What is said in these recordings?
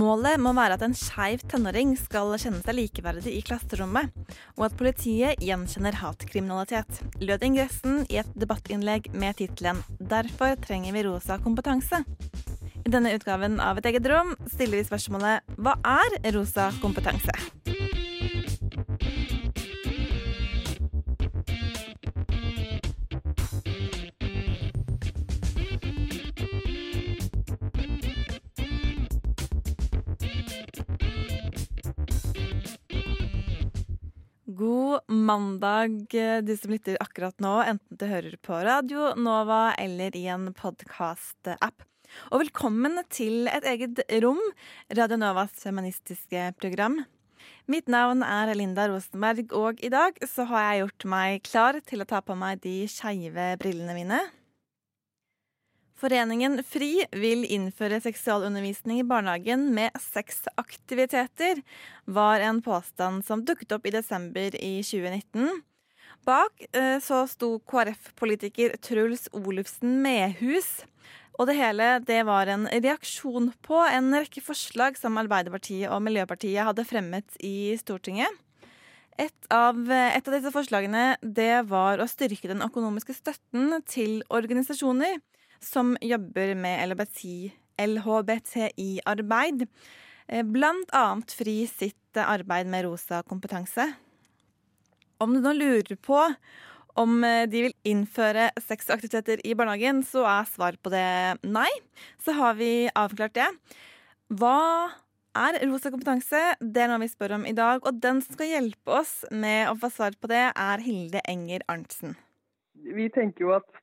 Målet må være at en skeiv tenåring skal kjenne seg likeverdig i klasserommet, og at politiet gjenkjenner hatkriminalitet, lød ingressen i et debattinnlegg med tittelen 'Derfor trenger vi rosa kompetanse'. I denne utgaven av Et eget rom stiller vi spørsmålet 'Hva er rosa kompetanse'? Mandag, de som lytter akkurat nå, enten du hører på Radio Nova eller i en podkast-app. Og velkommen til et eget rom, Radio Novas feministiske program. Mitt navn er Linda Rosenberg, og i dag så har jeg gjort meg klar til å ta på meg de skeive brillene mine. Foreningen FRI vil innføre seksualundervisning i barnehagen med sexaktiviteter, var en påstand som dukket opp i desember i 2019. Bak eh, så sto KrF-politiker Truls Olufsen Mehus. Og det hele det var en reaksjon på en rekke forslag som Arbeiderpartiet og Miljøpartiet hadde fremmet i Stortinget. Et av, et av disse forslagene det var å styrke den økonomiske støtten til organisasjoner som jobber med LHBTI-arbeid. Blant annet FRI sitt arbeid med rosa kompetanse. Om du nå lurer på om de vil innføre sexaktiviteter i barnehagen, så er svar på det nei. Så har vi avklart det. Hva er rosa kompetanse? Det er noe vi spør om i dag. Og den som skal hjelpe oss med å få svar på det, er Hilde Enger Arntzen. Vi tenker jo at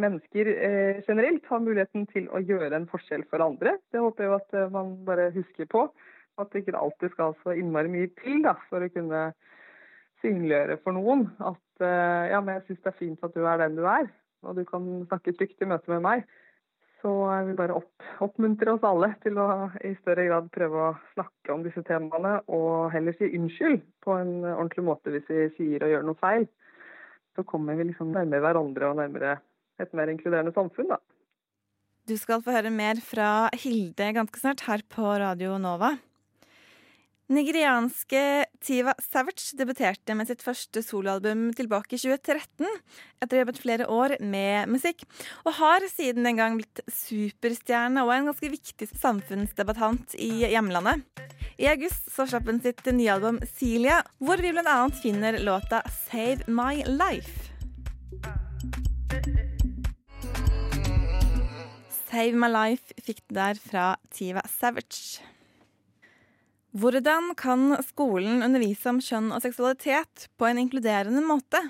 mennesker eh, generelt har muligheten til å gjøre en forskjell for andre. Det håper jeg at eh, man bare husker på. At det ikke alltid skal så innmari mye til da, for å kunne synliggjøre for noen at eh, ja, men jeg syns det er fint at du er den du er, og du kan snakke trygt i møte med meg. Så jeg vil bare opp, oppmuntre oss alle til å i større grad prøve å snakke om disse temaene, og heller si unnskyld på en ordentlig måte hvis vi sier og gjør noe feil. Så kommer vi liksom nærmere hverandre og nærmere et mer inkluderende samfunn, da. Du skal få høre mer fra Hilde ganske snart her på Radio Nova. Nigerianske Tiva Savage debuterte med sitt første soloalbum tilbake i 2013, etter å ha jobbet flere år med musikk, og har siden den gang blitt superstjerne og en ganske viktig samfunnsdebattant i hjemlandet. I august så slapp hun sitt nye album Celia, hvor vi bl.a. finner låta Save My Life. Save My Life fikk du der fra Tiva Savage. Hvordan kan skolen undervise om kjønn og seksualitet på en inkluderende måte?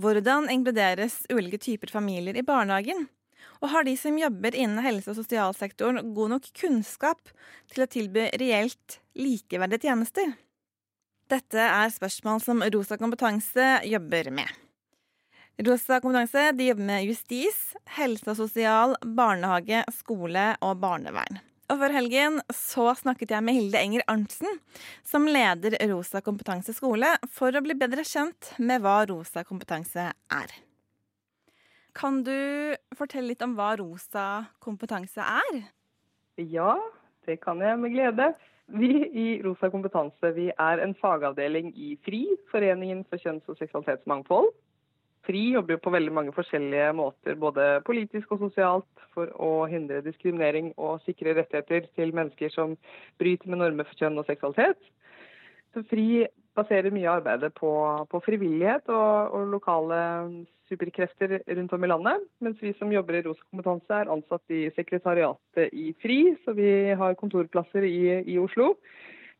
Hvordan inkluderes ulike typer familier i barnehagen? Og har de som jobber innen helse- og sosialsektoren god nok kunnskap til å tilby reelt likeverdige tjenester? Dette er spørsmål som Rosa kompetanse jobber med. Rosa kompetanse de jobber med justis, helse og sosial, barnehage, skole og barnevern. Og før helgen så snakket jeg med Hilde Enger Arntzen, som leder Rosa kompetanse skole, for å bli bedre kjent med hva Rosa kompetanse er. Kan du fortelle litt om hva Rosa kompetanse er? Ja, det kan jeg med glede. Vi i Rosa kompetanse vi er en fagavdeling i FRI, Foreningen for kjønns- og seksualitetsmangfold. FRI jobber jo på veldig mange forskjellige måter, både politisk og sosialt, for å hindre diskriminering og sikre rettigheter til mennesker som bryter med normer for kjønn og seksualitet. Så FRI baserer mye av arbeidet på, på frivillighet og, og, lokale superkrefter rundt om i landet. Mens vi som jobber i Rosa kompetanse er ansatt i sekretariatet i FRI, så vi har kontorplasser i, i Oslo.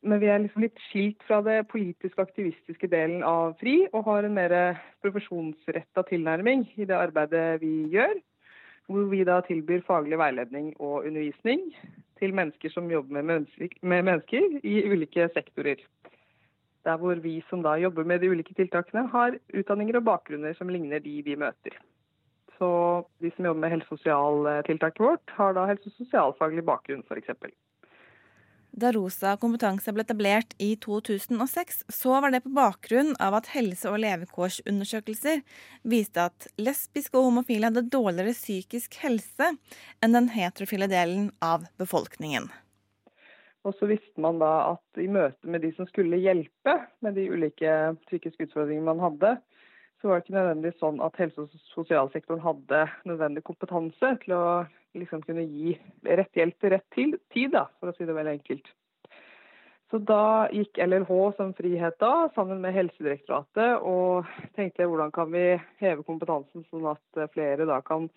Men vi er liksom litt skilt fra det politisk aktivistiske delen av FRI, og har en mer profesjonsretta tilnærming i det arbeidet vi gjør. Hvor vi da tilbyr faglig veiledning og undervisning til mennesker som jobber med mennesker, med mennesker i ulike sektorer. Der hvor vi som da jobber med de ulike tiltakene, har utdanninger og bakgrunner som ligner de vi møter. Så de som jobber med helse- og sosialtiltaket vårt, har da helse- og sosialfaglig bakgrunn, f.eks. Da Rosa kompetanse ble etablert i 2006, så var det på bakgrunn av at helse- og levekårsundersøkelser viste at lesbiske og homofile hadde dårligere psykisk helse enn den heterofile delen av befolkningen. Og så visste man da at i møte med de som skulle hjelpe med de ulike psykiske utfordringene man hadde, så var det ikke nødvendigvis sånn at helse- og sosialsektoren hadde nødvendig kompetanse til å liksom kunne gi rett hjelp til rett tid, da, for å si det veldig enkelt. Så da gikk LLH som frihet da, sammen med Helsedirektoratet, og tenkte hvordan kan vi heve kompetansen sånn at flere da kan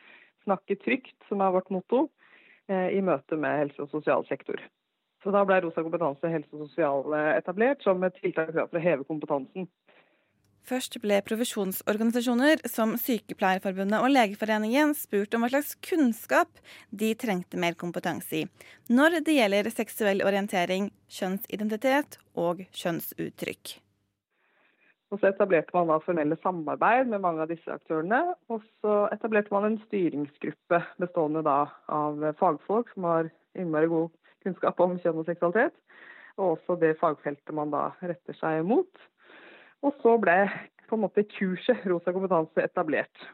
snakke trygt, som er vårt motto, eh, i møte med helse- og sosialsektor. Så da ble Rosa kompetanse helse og sosial etablert som et tiltak for å heve kompetansen. Først ble profesjonsorganisasjoner som Sykepleierforbundet og Legeforeningen spurt om hva slags kunnskap de trengte mer kompetanse i når det gjelder seksuell orientering, kjønnsidentitet og kjønnsuttrykk. Og Så etablerte man da formelle samarbeid med mange av disse aktørene. Og så etablerte man en styringsgruppe bestående da av fagfolk som har innmari god kunnskap om kjønn og seksualitet. Og også det fagfeltet man da retter seg mot. Og så ble på en måte kurset Rosa kompetanse etablert.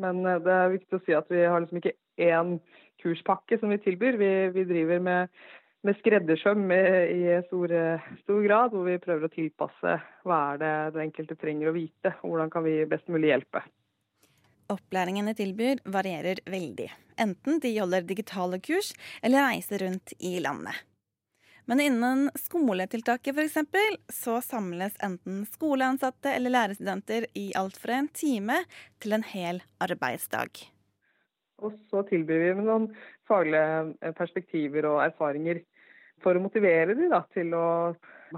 Men eh, det er viktig å si at vi har liksom ikke én kurspakke som vi tilbyr. Vi, vi driver med, med skreddersøm i, i stor, stor, grad, hvor vi prøver å tilpasse hva er det den enkelte trenger å vite, og hvordan kan vi best mulig hjelpe. Opplæringen de tilbyr varierer veldig, enten de holder digitale kurs eller reiser rundt i landet. Men innen skoletiltaket f.eks. så samles enten skoleansatte eller lærerstudenter i alt fra en time til en hel arbeidsdag. Og så tilbyr vi noen faglige perspektiver og erfaringer for å motivere dem til å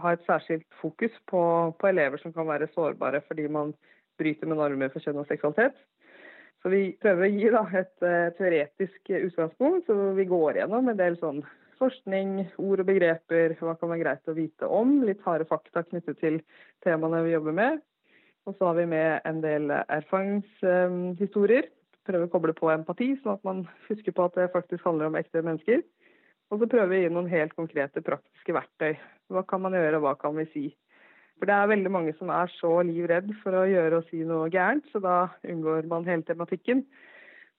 ha et særskilt fokus på, på, elever som kan være sårbare fordi man bryter med normer for kjønn og seksualitet. Så vi prøver å gi da, et uh, teoretisk utgangspunkt, så vi går gjennom en del sånn forskning, ord og begreper, hva kan være greit å vite om. Litt harde fakta knyttet til temaene vi jobber med. Og så har vi med en del erfaringshistorier. Prøver å koble på empati, sånn at man husker på at det faktisk handler om ekte mennesker. Og så prøver vi å gi noen helt konkrete praktiske verktøy. Hva kan man gjøre, og hva kan vi si? For det er veldig mange som er så livredd for å gjøre og si noe gærent, så da unngår man hele tematikken.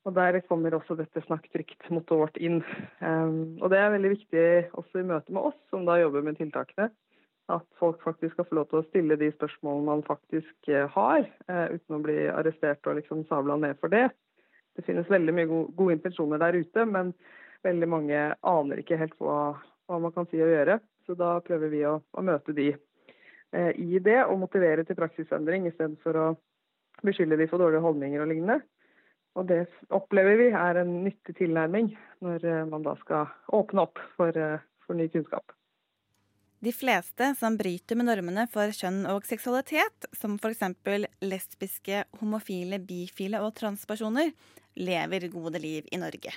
Og Der kommer også dette Snakk trygt-mottoet vårt inn. Um, og Det er veldig viktig også i møte med oss som da jobber med tiltakene. At folk faktisk skal få lov til å stille de spørsmålene man faktisk uh, har, uh, uten å bli arrestert og liksom sabla ned for det. Det finnes veldig mye gode, gode intensjoner der ute, men veldig mange aner ikke helt hva, hva man kan si og gjøre. Så da prøver vi å, å møte de uh, i det og motivere til praksisendring istedenfor å beskylde de for dårlige holdninger og lignende. Og det opplever vi er en nyttig tilnærming når eh, man da skal åpne opp for, eh, for ny kunnskap. De fleste som bryter med normene for kjønn og seksualitet, som f.eks. lesbiske, homofile, bifile og transpersoner, lever gode liv i Norge.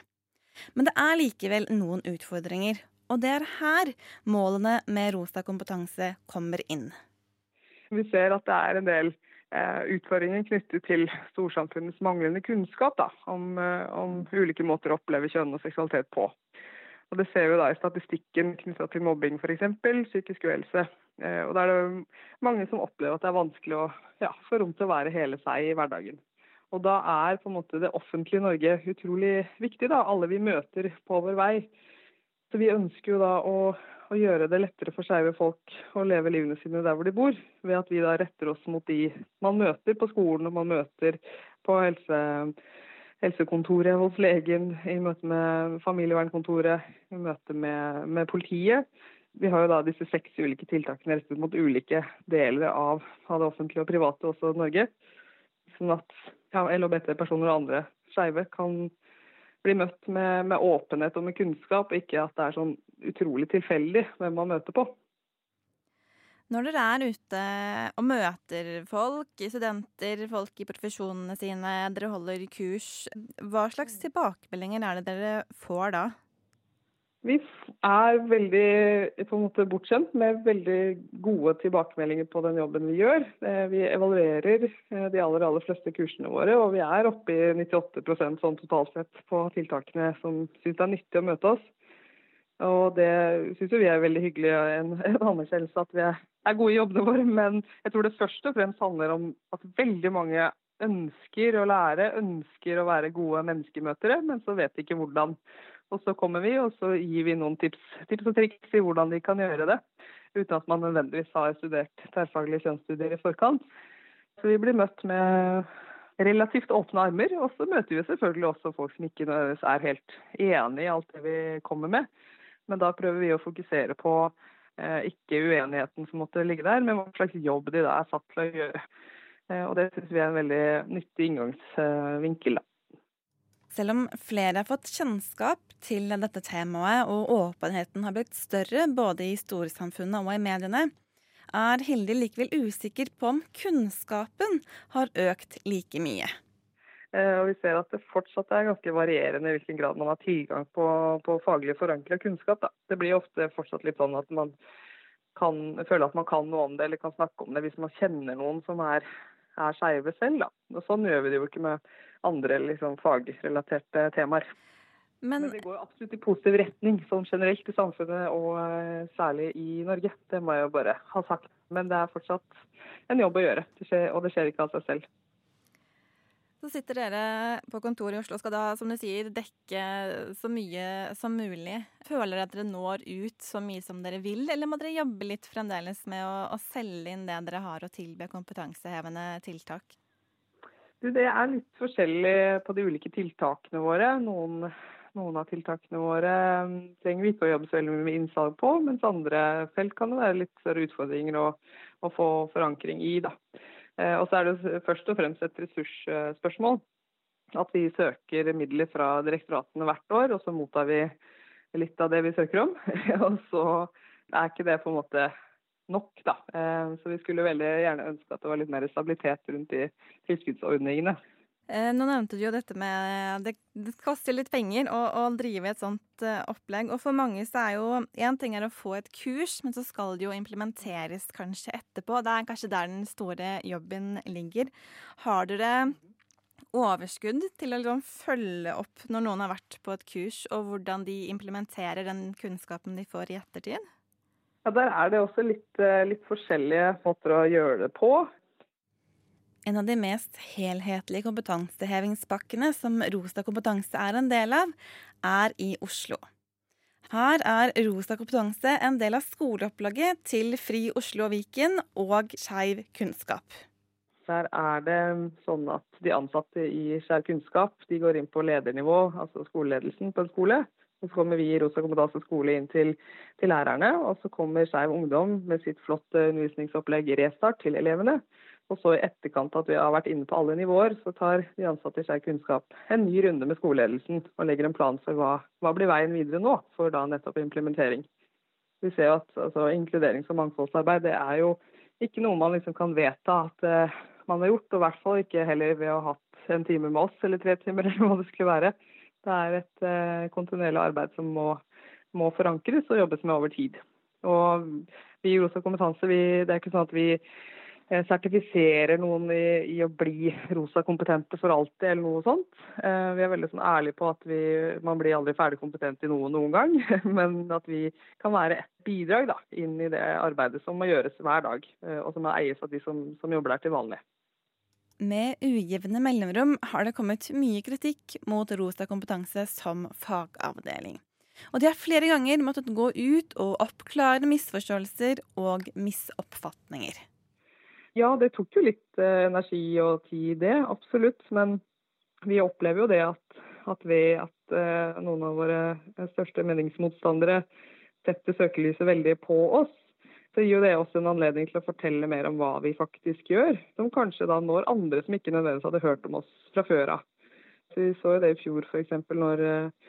Men det er likevel noen utfordringer, og det er her målene med Rosa kompetanse kommer inn. Vi ser at det er en del Eh, utfordringen knyttet til storsamfunnets manglende kunnskap da, om, eh, om, ulike måter å oppleve kjønn og seksualitet på. Og Det ser vi da i statistikken knytta til mobbing f.eks., psykisk uhelse. Eh, og Da er det mange som opplever at det er vanskelig å ja, få rom til å være hele seg i hverdagen. Og Da er på en måte det offentlige Norge utrolig viktig. da, Alle vi møter på vår vei. Så Vi ønsker jo da å å gjøre det lettere for skeive folk å leve livene sine der hvor de bor. Ved at vi da retter oss mot de man møter på skolen og man møter på helse, helsekontoret hos legen, i møte med familievernkontoret, i møte med, med, politiet. Vi har jo da disse seks ulike tiltakene rettet mot ulike deler av, av det offentlige og private, også Norge. Sånn at ja, LHBT-personer og andre skeive kan bli møtt med, med, åpenhet og med kunnskap, ikke at det er sånn utrolig tilfeldig hvem man møter på. Når dere er ute og møter folk, studenter, folk i profesjonene sine, dere holder kurs, hva slags tilbakemeldinger er det dere får da? Vi er veldig på en måte bortskjemt med veldig gode tilbakemeldinger på den jobben vi gjør. Eh, vi evaluerer eh, de aller, aller fleste kursene våre, og vi er oppe i 98% sånn totalt sett på tiltakene som syns det er nyttig å møte oss. Og det syns vi er veldig hyggelig, en, en anerkjennelse at vi er gode i jobbene våre. Men jeg tror det først og fremst handler om at veldig mange ønsker å lære, ønsker å være gode menneskemøtere, men så vet de ikke hvordan. Og så kommer vi og så gir vi noen tips, tips og triks i hvordan de kan gjøre det. Uten at man nødvendigvis har studert tverrfaglige kjønnsstudier i forkant. Så vi blir møtt med relativt åpne armer. Og så møter vi selvfølgelig også folk som ikke er helt enig i alt det vi kommer med. Men da prøver vi å fokusere på eh, ikke uenigheten som måtte ligge der, men hva slags jobb de da er satt til å gjøre. Eh, og det syns vi er en veldig nyttig inngangsvinkel. da. Selv om flere har fått kjennskap til dette temaet og åpenheten har blitt større både i storsamfunnet og i mediene, er Hilde likevel usikker på om kunnskapen har økt like mye. Eh, og vi ser at det fortsatt er ganske varierende i hvilken grad man har tilgang på, på faglig forankra kunnskap. Da. Det blir ofte fortsatt litt sånn at man kan føle at man kan noe om det eller kan snakke om det hvis man kjenner noen som er er skeive selv. Da. Og sånn gjør vi det jo ikke med andre liksom, fagrelaterte temaer. Men, Men, det går absolutt i positiv retning sånn generelt i samfunnet, og uh, særlig i Norge. Det må jeg jo bare ha sagt. Men det er fortsatt en jobb å gjøre, det skjer, og det skjer ikke av seg selv. Så sitter dere på kontoret i Oslo og skal da, som du sier, dekke så mye som mulig. Føler dere at dere når ut så mye som dere vil, eller må dere jobbe litt fremdeles med å, å selge inn det dere har å tilby kompetansehevende tiltak? Du, det er litt forskjellig på de ulike tiltakene våre. Noen, noen av tiltakene våre um, trenger vi ikke å jobbe så veldig mye med innsalg på, mens andre felt kan det være litt større utfordringer å, å få forankring i. da. Eh, og så er det først og fremst et ressursspørsmål. At vi søker midler fra direktoratene hvert år, og så mottar vi litt av det vi søker om. og så er ikke det på en måte nok, da. Eh, så vi skulle veldig gjerne ønske at det var litt mer stabilitet rundt de tilskuddsordningene. Eh, nå nevnte du jo dette med Det, det koster litt penger å, å, drive et sånt opplegg. Og for mange så er jo én ting er å få et kurs, men så skal det jo implementeres kanskje etterpå. Det er kanskje der den store jobben ligger. Har dere overskudd til å liksom følge opp når noen har vært på et kurs, og hvordan de implementerer den kunnskapen de får i ettertid? Ja, Der er det også litt, eh, litt forskjellige måter å gjøre det på. En av de mest helhetlige kompetansehevingspakkene som Rosa kompetanse er en del av, er i Oslo. Her er Rosa kompetanse en del av skoleopplaget til Fri Oslo og Viken og Skeiv kunnskap. Der er det sånn at de ansatte i Skeiv kunnskap de går inn på ledernivå, altså skoleledelsen på en skole. Så kommer vi i Rosa kompetanse skole inn til, til lærerne, og så kommer Skeiv ungdom med sitt flotte undervisningsopplegg i Restart til elevene. Og så i etterkant at vi har vært inne på alle nivåer, så tar de ansatte i Skeiv kunnskap en ny runde med skoleledelsen og legger en plan for hva, hva blir veien videre nå for da nettopp implementering. Vi ser at altså, Inkluderings- og mangfoldsarbeid det er jo ikke noe man liksom kan vedta at uh, man har gjort, og i hvert fall ikke heller ved å ha hatt en time med oss eller tre timer eller hva det skulle være. Det er et uh, kontinuerlig arbeid som må, må, forankres og jobbes med over tid. Og vi i Rosa kompetanse, vi, det er ikke sånn at vi Eh, sertifiserer noen i, i, å bli rosa-kompetente for alltid, eller noe sånt. Eh, vi er veldig sånn ærlige på at vi, man blir aldri ferdig kompetent i noe noen gang, men at vi kan være et bidrag da, inn i det arbeidet som må gjøres hver dag, eh, og som eies av de som, som jobber der til vanlig. Med ujevne mellomrom har det kommet mye kritikk mot Rosa kompetanse som fagavdeling. Og de har flere ganger måttet gå ut og oppklare misforståelser og misoppfatninger. Ja, det tok jo litt eh, energi og tid, det. Absolutt. Men vi opplever jo det at, at ved at eh, noen av våre største meningsmotstandere setter søkelyset veldig på oss, så gir jo det oss en anledning til å fortelle mer om hva vi faktisk gjør. Som kanskje da når andre som ikke nødvendigvis hadde hørt om oss fra før av. Så Vi så jo det i fjor f.eks. når eh,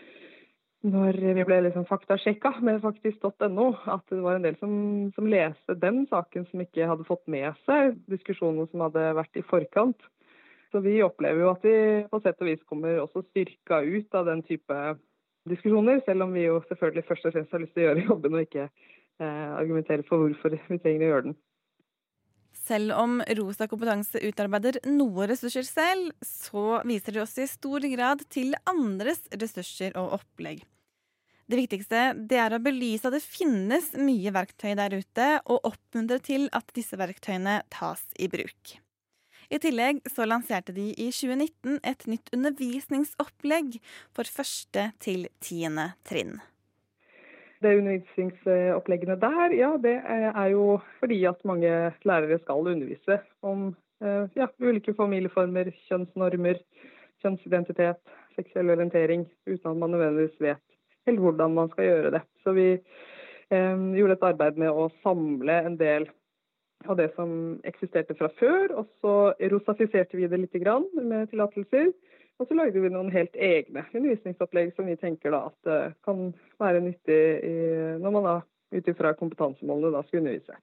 når vi ble liksom faktasjekka med faktisk.no, at det var en del som, som, leste den saken som ikke hadde fått med seg diskusjonen som hadde vært i forkant. Så vi opplever jo at vi på sett og vis kommer også styrka ut av den type diskusjoner, selv om vi jo selvfølgelig først og fremst har lyst til å gjøre jobben og ikke argumentere for hvorfor vi trenger å gjøre den. Selv om Rosa kompetanse utarbeider noe ressurser selv, så viser de også i stor grad til andres ressurser og opplegg. Det viktigste det er å belyse at det finnes mye verktøy der ute, og oppmuntre til at disse verktøyene tas i bruk. I tillegg så lanserte de i 2019 et nytt undervisningsopplegg for første til tiende trinn. Det undervisningsoppleggene der, ja, det er jo fordi at mange lærere skal undervise om eh, ja, ulike familieformer, kjønnsnormer, kjønnsidentitet, seksuell orientering, uten at man nødvendigvis vet helt hvordan man skal gjøre det. Så vi eh, gjorde et arbeid med å samle en del av det som eksisterte fra før, og så rosafiserte vi det litt med tillatelser. Og så lagde vi noen helt egne undervisningsopplegg som vi tenker da at uh, kan være nyttig i, når man da ut ifra kompetansemålene da skal undervise.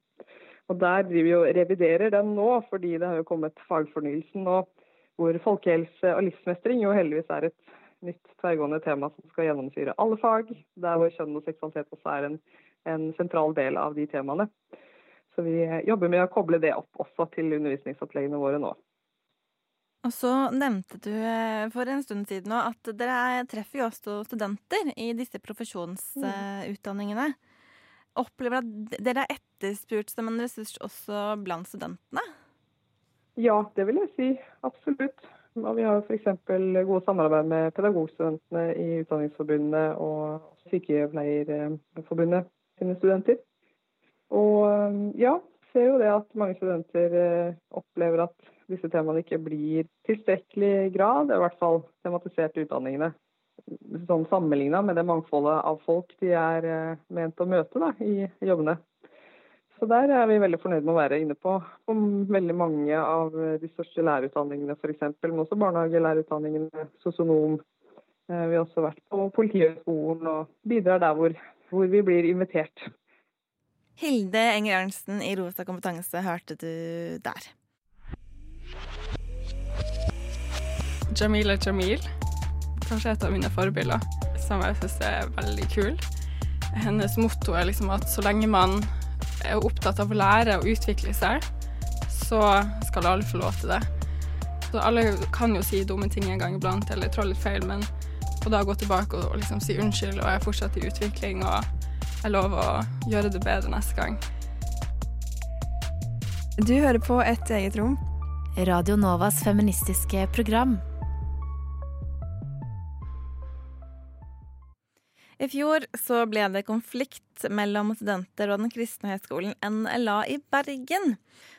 Og Der driver vi og reviderer den nå, fordi det har jo kommet fagfornyelsen nå hvor folkehelse og livsmestring jo heldigvis er et nytt tverrgående tema som skal gjennomsyre alle fag. Der hvor kjønn og seksualitet også er en, en sentral del av de temaene. Så vi jobber med å koble det opp også til undervisningsoppleggene våre nå. Og så nevnte du eh, for en stund siden at dere treffer jo også studenter i disse profesjonsutdanningene. Opplever at dere er etterspurt som en ressurs også blant studentene? Ja, det vil jeg si. Absolutt. Og vi har f.eks. gode samarbeid med pedagogstudentene i Utdanningsforbundet og Sykepleierforbundet sine studenter. Og ja, ser jo det at mange studenter eh, opplever at disse temaene ikke blir tilstrekkelig grad, i hvert fall tematisert i utdanningene. Sånn Sammenligna med det mangfoldet av folk de er eh, ment å møte da, i jobbene. Så der er vi veldig fornøyd med å være inne på, på veldig mange av de største lærerutdanningene f.eks. Men også barnehagelærerutdanningene, sosionom. Eh, vi har også vært på Politihøgskolen og bidrar der hvor, hvor vi blir invitert. Hilde Enger Arntzen i Rosa kompetanse hørte du der. Jamila Jamil. Kanskje et av mine forbilder, som jeg syns er veldig kul. Hennes motto er liksom at så lenge man er opptatt av å lære og utvikle seg, så skal alle få lov til det. Så alle kan jo si dumme ting en gang iblant, eller trå litt feil, men å da gå tilbake og, og liksom si unnskyld, og jeg er fortsatt i utvikling, og jeg lover å gjøre det bedre neste gang. Du hører på Et eget rom. Radio Novas feministiske program. I fjor så ble det konflikt mellom studenter og Den kristne høyskolen NLA i Bergen,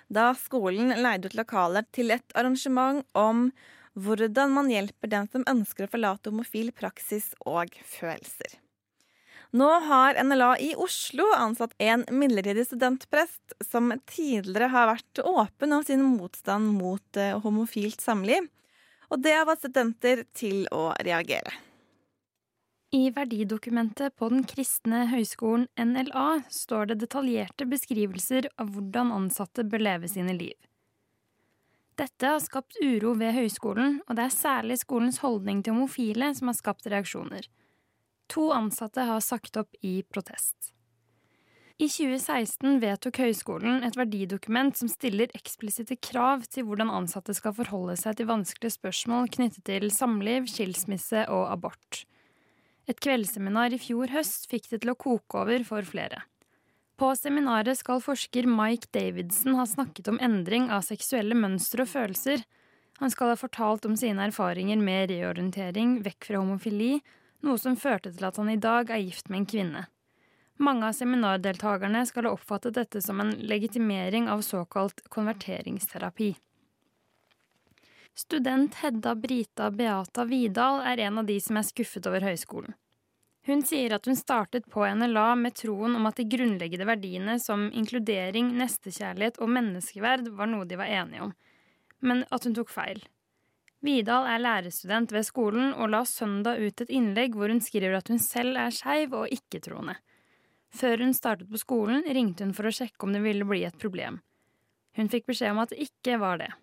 da skolen leide ut lokaler til et arrangement om hvordan man hjelper den som ønsker å forlate homofil praksis og følelser. Nå har NLA i Oslo ansatt en midlertidig studentprest som tidligere har vært åpen om sin motstand mot eh, homofilt samliv, og det har fått studenter til å reagere. I verdidokumentet på Den kristne høyskolen NLA står det detaljerte beskrivelser av hvordan ansatte bør leve sine liv. Dette har skapt uro ved høyskolen, og det er særlig skolens holdning til homofile som har skapt reaksjoner. To ansatte har sagt opp i protest. I 2016 vedtok høyskolen et verdidokument som stiller eksplisitte krav til hvordan ansatte skal forholde seg til vanskelige spørsmål knyttet til samliv, skilsmisse og abort. Et kveldsseminar i fjor høst fikk det til å koke over for flere. På seminaret skal forsker Mike Davidson ha snakket om endring av seksuelle mønstre og følelser. Han skal ha fortalt om sine erfaringer med reorientering vekk fra homofili, noe som førte til at han i dag er gift med en kvinne. Mange av seminardeltakerne skal ha oppfattet dette som en legitimering av såkalt konverteringsterapi. Student Hedda Brita Beata Vidal er en av de som er skuffet over høyskolen. Hun sier at hun startet på NLA med troen om at de grunnleggende verdiene som inkludering, nestekjærlighet og menneskeverd var noe de var enige om, men at hun tok feil. Vidal er lærerstudent ved skolen og la søndag ut et innlegg hvor hun skriver at hun selv er skeiv og ikke-troende. Før hun startet på skolen, ringte hun for å sjekke om det ville bli et problem. Hun fikk beskjed om at det ikke var det.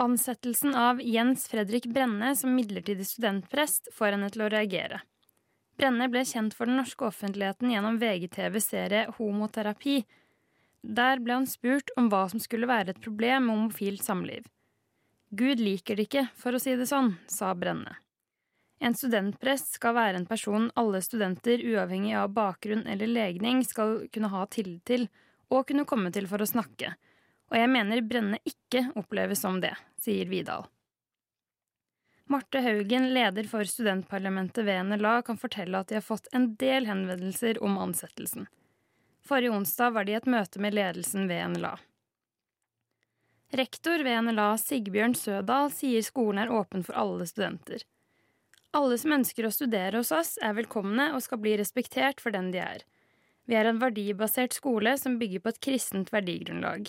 Ansettelsen av Jens Fredrik Brenne som midlertidig studentprest får henne til å reagere. Brenne ble kjent for den norske offentligheten gjennom VGTVs serie Homoterapi. Der ble han spurt om hva som skulle være et problem med homofilt samliv. Gud liker det ikke, for å si det sånn, sa Brenne. En studentprest skal være en person alle studenter, uavhengig av bakgrunn eller legning, skal kunne ha tillit til, og kunne komme til for å snakke. Og jeg mener Brenne ikke oppleves som det, sier Vidal. Marte Haugen, leder for studentparlamentet ved NLA, kan fortelle at de har fått en del henvendelser om ansettelsen. Forrige onsdag var de i et møte med ledelsen ved NLA. Rektor ved NLA, Sigbjørn Sødal, sier skolen er åpen for alle studenter. Alle som ønsker å studere hos oss, er velkomne og skal bli respektert for den de er. Vi er en verdibasert skole som bygger på et kristent verdigrunnlag.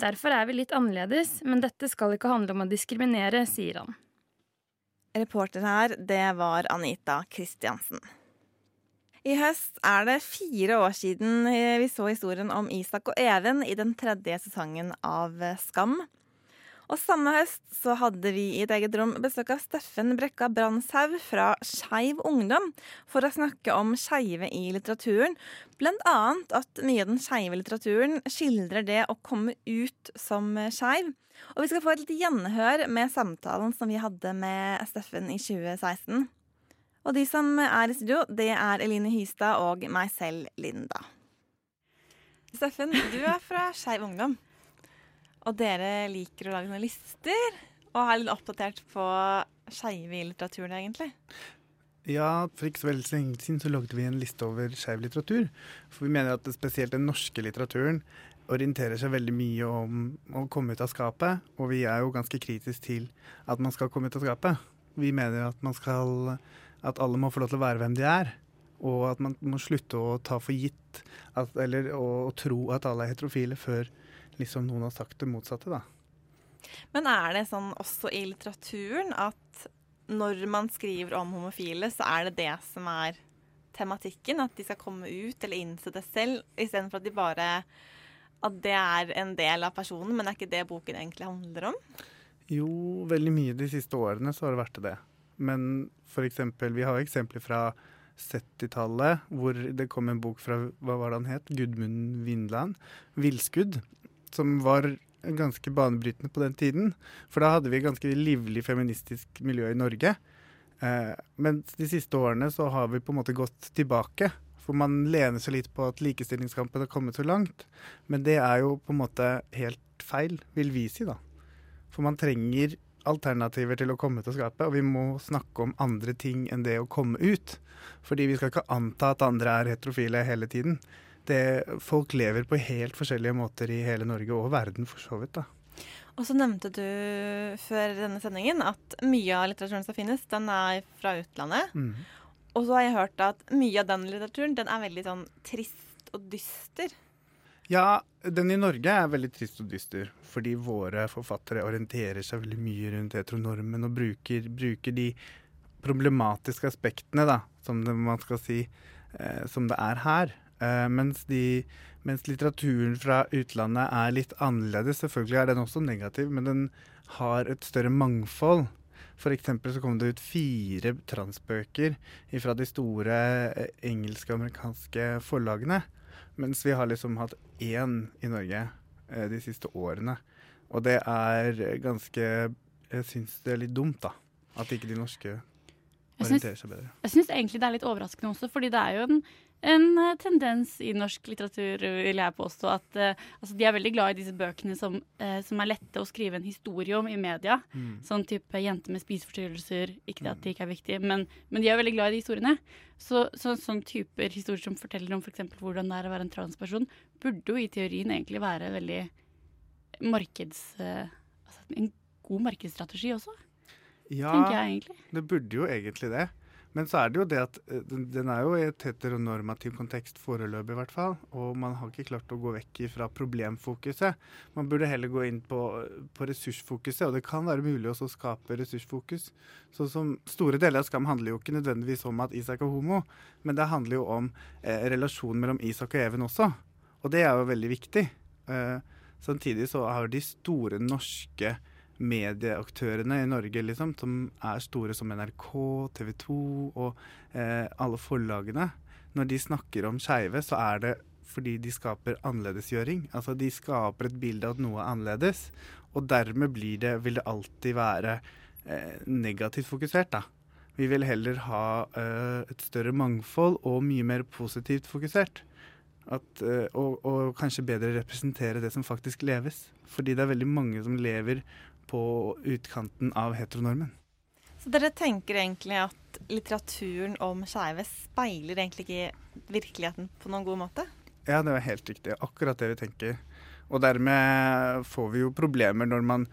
Derfor er vi litt annerledes, men dette skal ikke handle om å diskriminere, sier han. Reporter her, det var Anita Kristiansen. I høst er det fire år siden vi så historien om Isak og Even i den tredje sesongen av Skam. Og samme høst så hadde vi i et eget rom besøk av Steffen Brekka Brandshaug fra Skeiv Ungdom for å snakke om skeive i litteraturen. Blant annet at mye av den skeive litteraturen skildrer det å komme ut som skeiv. Og vi skal få et lite gjenhør med samtalen som vi hadde med Steffen i 2016. Og de som er i studio, det er Eline Hystad og meg selv, Linda. Steffen, du er fra Skeiv Ungdom. Og dere liker å lage noen lister og er litt oppdatert på skeive i litteraturen, egentlig. Ja, for ikke så veldig lenge siden så lagde vi en liste over skeiv litteratur. For vi mener at spesielt den norske litteraturen orienterer seg veldig mye om å komme ut av skapet. Og vi er jo ganske kritiske til at man skal komme ut av skapet. Vi mener at man skal At alle må få lov til å være hvem de er. Og at man må slutte å ta for gitt at, eller å, tro at alle er heterofile før liksom noen har sagt det motsatte, da. Men er det sånn også i litteraturen at når man skriver om homofile, så er det det som er tematikken? At de skal komme ut eller innse det selv, istedenfor at de bare At det er en del av personen, men er ikke det boken egentlig handler om? Jo, veldig mye de siste årene så har det vært det. Men for eksempel, vi har eksempler fra 70-tallet hvor det kom en bok fra hva var det han het? Gudmund Vindland. 'Villskudd'. Som var ganske banebrytende på den tiden. For da hadde vi ganske livlig feministisk miljø i Norge. Eh, men de siste årene så har vi på en måte gått tilbake. For man lener seg litt på at likestillingskampen har kommet så langt. Men det er jo på en måte helt feil, vil vi si, da. For man trenger alternativer til å komme til å skape, og vi må snakke om andre ting enn det å komme ut. Fordi vi skal ikke anta at andre er heterofile hele tiden. Det, folk lever på helt forskjellige måter i hele Norge og verden, for så vidt. da. Og så nevnte du før denne sendingen at mye av litteraturen som finnes, den er fra utlandet. Mm. Og så har jeg hørt at mye av den litteraturen den er veldig sånn trist og dyster. Ja, den i Norge er veldig trist og dyster, fordi våre forfattere orienterer seg veldig mye rundt heteronormen og bruker, bruker de problematiske aspektene, da, som det, man skal si, eh, som det er her. Eh, mens, de, mens, litteraturen fra utlandet er litt annerledes. Selvfølgelig er den også negativ, men den har et større mangfold. Eksempel så kom det ut fire transbøker fra de store eh, engelske og amerikanske forlagene. Mens vi har liksom hatt én i Norge eh, de siste årene. Og det er ganske Jeg syns det er litt dumt, da. At ikke de norske orienterer seg bedre. Jeg syns egentlig det er litt overraskende også, fordi det er jo en, en eh, tendens i norsk litteratur, vil jeg påstå, at uh, altså de er veldig glad i disse bøkene som, uh, som, er lette å skrive en historie om i media. Mm. Sånn type 'jente med spiseforstyrrelser', ikke det at det ikke er viktig, men, men de er veldig glad i de historiene. Så, så sånn typer historier som forteller om f.eks. For hvordan det er å være en transperson, burde jo i teorien egentlig være veldig markeds... Uh, altså en god markedsstrategi også. Ja, tenker jeg egentlig. det burde jo egentlig det. Men så er det jo det at den, den er jo i et heteronormativ kontekst foreløpig, i hvert fall. Og man har ikke klart å gå vekk fra problemfokuset. Man burde heller gå inn på, på ressursfokuset, og det kan være mulig også å skape ressursfokus. Sånn som Store deler av Skam handler jo ikke nødvendigvis om at Isak er homo, men det handler jo om eh, relasjonen mellom Isak og Even også. Og det er jo veldig viktig. Eh, samtidig så har de store norske medieaktørene i Norge, liksom, som er store som NRK, TV 2 og eh, alle forlagene, når de snakker om skeive, så er det fordi de skaper annerledesgjøring. Altså de skaper et bilde av at noe er annerledes, og dermed blir det, vil det alltid være eh, negativt fokusert, da. Vi vil heller ha eh, et større mangfold og mye mer positivt fokusert. At, eh, og, og, kanskje bedre representere det som faktisk leves. Fordi det er veldig mange som lever på utkanten av heteronormen. Så dere tenker egentlig at litteraturen om skeive speiler egentlig ikke virkeligheten på noen god måte? Ja, det er helt riktig. Akkurat det vi tenker. Og dermed får vi jo problemer når man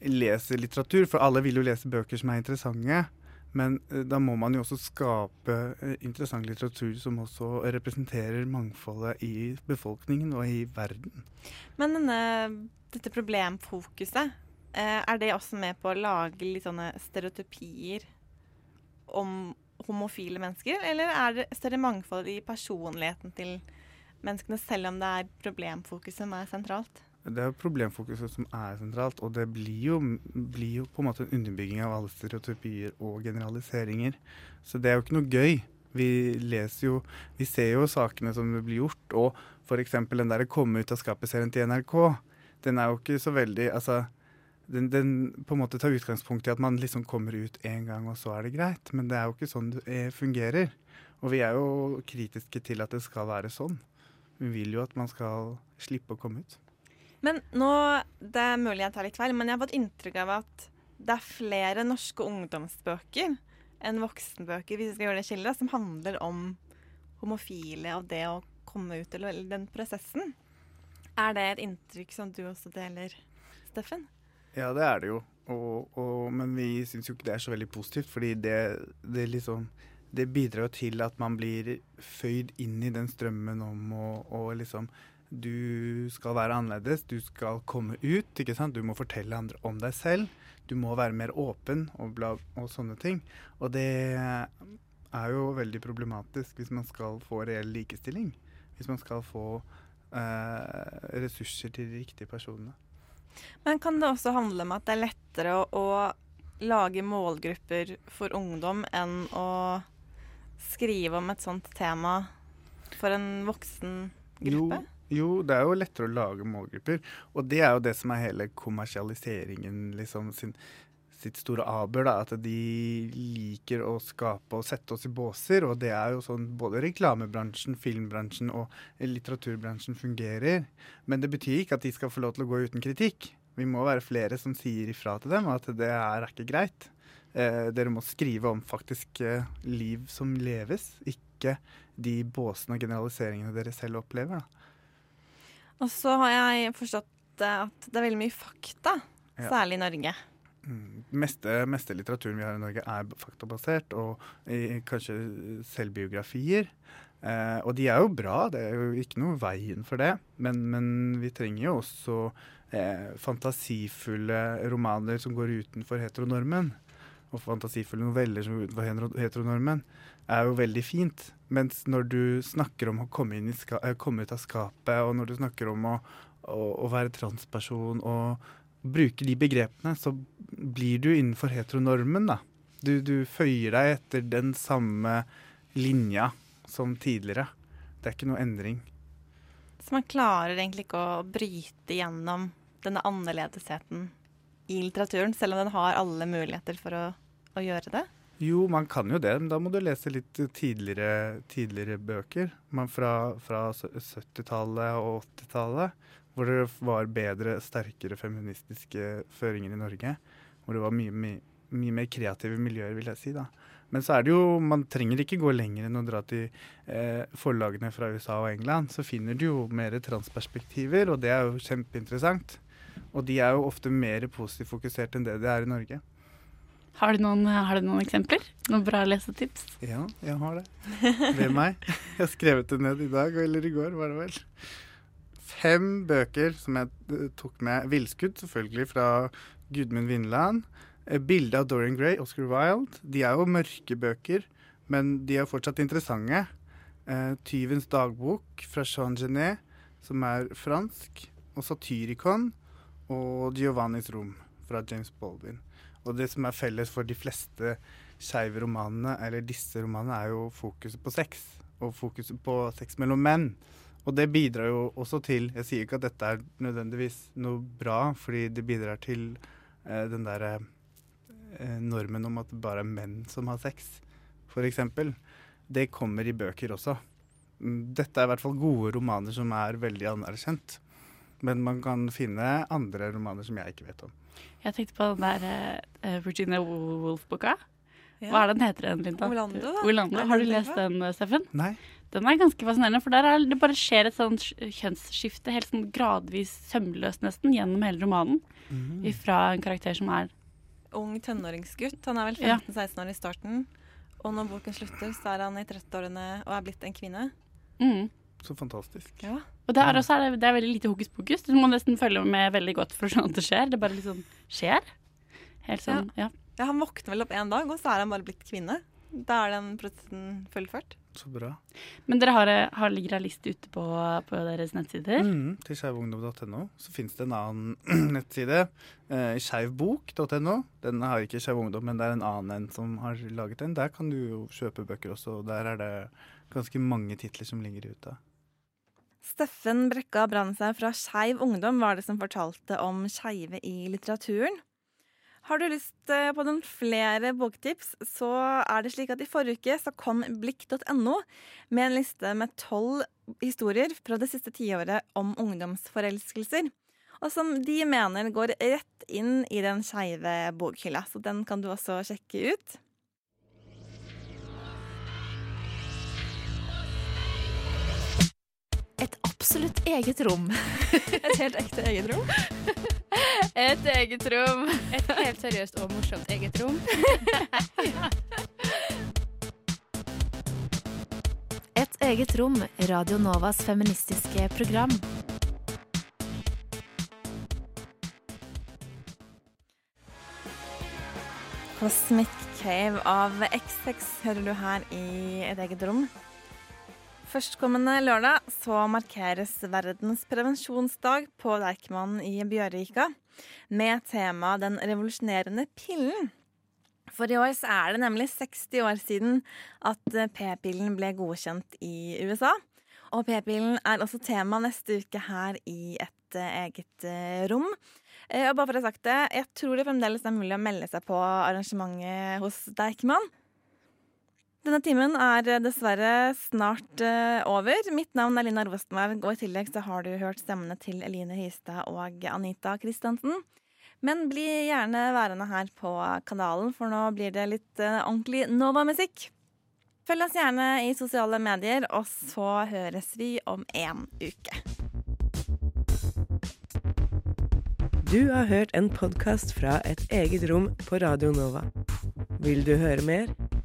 leser litteratur, for alle vil jo lese bøker som er interessante. Men eh, da må man jo også skape eh, interessant litteratur som også representerer mangfoldet i befolkningen og i verden. Men denne, dette problemfokuset, er det også med på å lage litt sånne stereotypier om homofile mennesker? Eller er det større mangfold i personligheten til menneskene, selv om det er problemfokuset som er sentralt? Det er problemfokuset som er sentralt, og det blir jo, blir jo, på en måte en underbygging av alle stereotypier og generaliseringer. Så det er jo ikke noe gøy. Vi leser jo Vi ser jo sakene som blir gjort, og f.eks. den der 'Komme ut av skapet'-serien til NRK. Den er jo ikke så veldig Altså, den, den, på en måte tar utgangspunkt i at man liksom kommer ut én gang, og så er det greit. Men det er jo ikke sånn det fungerer. Og vi er jo kritiske til at det skal være sånn. Vi vil jo at man skal slippe å komme ut. Men nå, Det er mulig jeg tar litt feil, men jeg har fått inntrykk av at det er flere norske ungdomsbøker enn voksenbøker hvis vi skal gjøre det skillet, som handler om homofile og det å komme ut, eller den prosessen. Er det et inntrykk som du også deler, Steffen? Ja, det er det jo. Og, og, men vi syns jo ikke det er så veldig positivt, fordi det, det, liksom, det bidrar jo til at man blir føyd inn i den strømmen om å liksom du skal være annerledes, du skal komme ut. ikke sant? Du må fortelle andre om deg selv. Du må være mer åpen og, bla, og sånne ting. Og det er jo veldig problematisk hvis man skal få reell likestilling. Hvis man skal få eh, ressurser til de riktige personene. Men kan det også handle om at det er lettere å, å lage målgrupper for ungdom enn å skrive om et sånt tema for en voksen gruppe? Jo. Jo, det er jo lettere å lage målgrupper. Og det er jo det som er hele kommersialiseringen liksom sin, sitt store aber. da, At de liker å skape og sette oss i båser. Og det er jo sånn både reklamebransjen, filmbransjen og litteraturbransjen fungerer. Men det betyr ikke at de skal få lov til å gå uten kritikk. Vi må være flere som sier ifra til dem at det er ikke greit. Eh, dere må skrive om faktisk eh, liv som leves, ikke de båsene og generaliseringene dere selv opplever. da. Og så har jeg forstått at det er veldig mye fakta, særlig i Norge. Mm. Meste, meste litteraturen vi har i Norge er faktabasert, og i, kanskje selvbiografier. Eh, og de er jo bra, det er jo ikke noe veien for det. Men, men vi trenger jo også eh, fantasifulle romaner som går utenfor heteronormen. Og fantasifulle noveller som går utenfor heteronormen er jo veldig fint. Mens når du snakker om å komme, ska, komme ut av skapet, og når du snakker om å, å, å, være transperson og bruke de begrepene, så blir du innenfor heteronormen, da. Du, du føyer deg etter den samme linja som tidligere. Det er ikke noe endring. Så man klarer egentlig ikke å bryte gjennom denne annerledesheten i litteraturen, selv om den har alle muligheter for å, å gjøre det? Jo, man kan jo det, men da må du lese litt tidligere, tidligere bøker. Man fra, fra 70-tallet og 80-tallet, hvor det var bedre, sterkere feministiske føringer i Norge. Hvor det var mye, mye, mye mer kreative miljøer, vil jeg si. da. Men så er det jo, man trenger ikke gå lenger enn å dra til eh, forlagene fra USA og England. Så finner du jo mer transperspektiver, og det er jo kjempeinteressant. Og de er jo ofte mer positivt fokusert enn det det er i Norge. Har du, noen, har du noen eksempler? Noen bra lesetips? Ja, jeg har det. Ved meg. Jeg har skrevet det ned i dag, eller i går, var det vel. Fem bøker som jeg eh, tok med. 'Villskudd', selvfølgelig, fra Gudmund Vinland. Bilde av Dorian Gray, Oscar Wilde. De er jo mørke bøker, men de er fortsatt interessante. Eh, 'Tyvens dagbok' fra Jean Genet, som er fransk. Og 'Satyricon' og 'Giovannis rom' fra James Baldwin. Og det som er felles for de fleste skeive romanene, eller disse romanene, er jo fokuset på sex. Og fokuset på sex mellom menn. Og det bidrar jo også til Jeg sier ikke at dette er nødvendigvis noe bra, fordi det bidrar til eh, den derre eh, normen om at det bare er menn som har sex, f.eks. Det kommer i bøker også. Mm, Dette er i hvert fall gode romaner som er veldig anerkjent. Men man kan finne andre romaner som jeg ikke vet om. Jeg tenkte på den der eh, Virginia Woolf-boka. Ja. Hva er den heter den, Linda? Orlando, da. Orlando. Har du lest den, Steffen? Nei. Den er ganske fascinerende, for der er, det bare skjer et sånt kjønnsskifte helt sånn gradvis sømløst nesten gjennom hele romanen. Mm. Fra en karakter som er Ung tenåringsgutt. Han er vel 15-16 år i starten. Og når boken slutter, så er han i 30-årene og er blitt en kvinne. mm. Så fantastisk. Ja. Og det også er det, det er veldig lite hokus pokus. Du må nesten følge med veldig godt for å skjønne at det skjer. Det bare liksom skjer. Helt sånn, ja. Ja, Han våkner vel opp en dag, og så er han bare blitt kvinne. Da er den prosessen fullført. Så bra. Men dere har, har ligger ei liste ute på, på deres nettsider? Mm, til skeivungdom.no så finnes det en annen nettside, eh, skeivbok.no. Den har ikke Skeiv Ungdom, men det er en annen en som har laget den. Der kan du jo kjøpe bøker også, og der er det ganske mange titler som ligger ute. Steffen Brekka Brandtzæg fra Skeiv Ungdom var det som fortalte om skeive i litteraturen. Har du lyst eh, på noen flere boktips, så er det slik at i forrige uke så kom blikk.no med en liste med tolv historier fra det siste tiåret om ungdomsforelskelser. Og som de mener går rett inn i den skeive bokhylla. Så den kan du også sjekke ut. Et absolutt eget rom. Et helt ekte eget rom. Et eget rom. Et helt seriøst og morsomt eget rom. Et eget rom. Radio Novas feministiske program. Cosmic Cave av X6 hører du her i et eget rom. Førstkommende lørdag så markeres verdens prevensjonsdag på Deichman i Bjørvika med tema Den revolusjonerende pillen. For i år er det nemlig 60 år siden at p-pillen ble godkjent i USA. Og p-pillen er også tema neste uke her i et eh, eget eh, rom. Eh, Og bare for å ha sagt det, jeg tror det fremdeles er mulig å melde seg på arrangementet hos Deichman. Denne timen er eh, dessverre snart eh, over. Mitt navn er Lina Rosenberg, og i tillegg så har du hørt stemmene til Eline Hystad og Anita Kristiansen. Men bli gjerne værende her på kanalen, for nå blir det litt eh, ordentlig Nova-musikk. Følg oss gjerne i sosiale medier, og så høres vi om en uke. Du har hørt en podkast fra Et eget rom på Radio Nova. Vil du høre mer?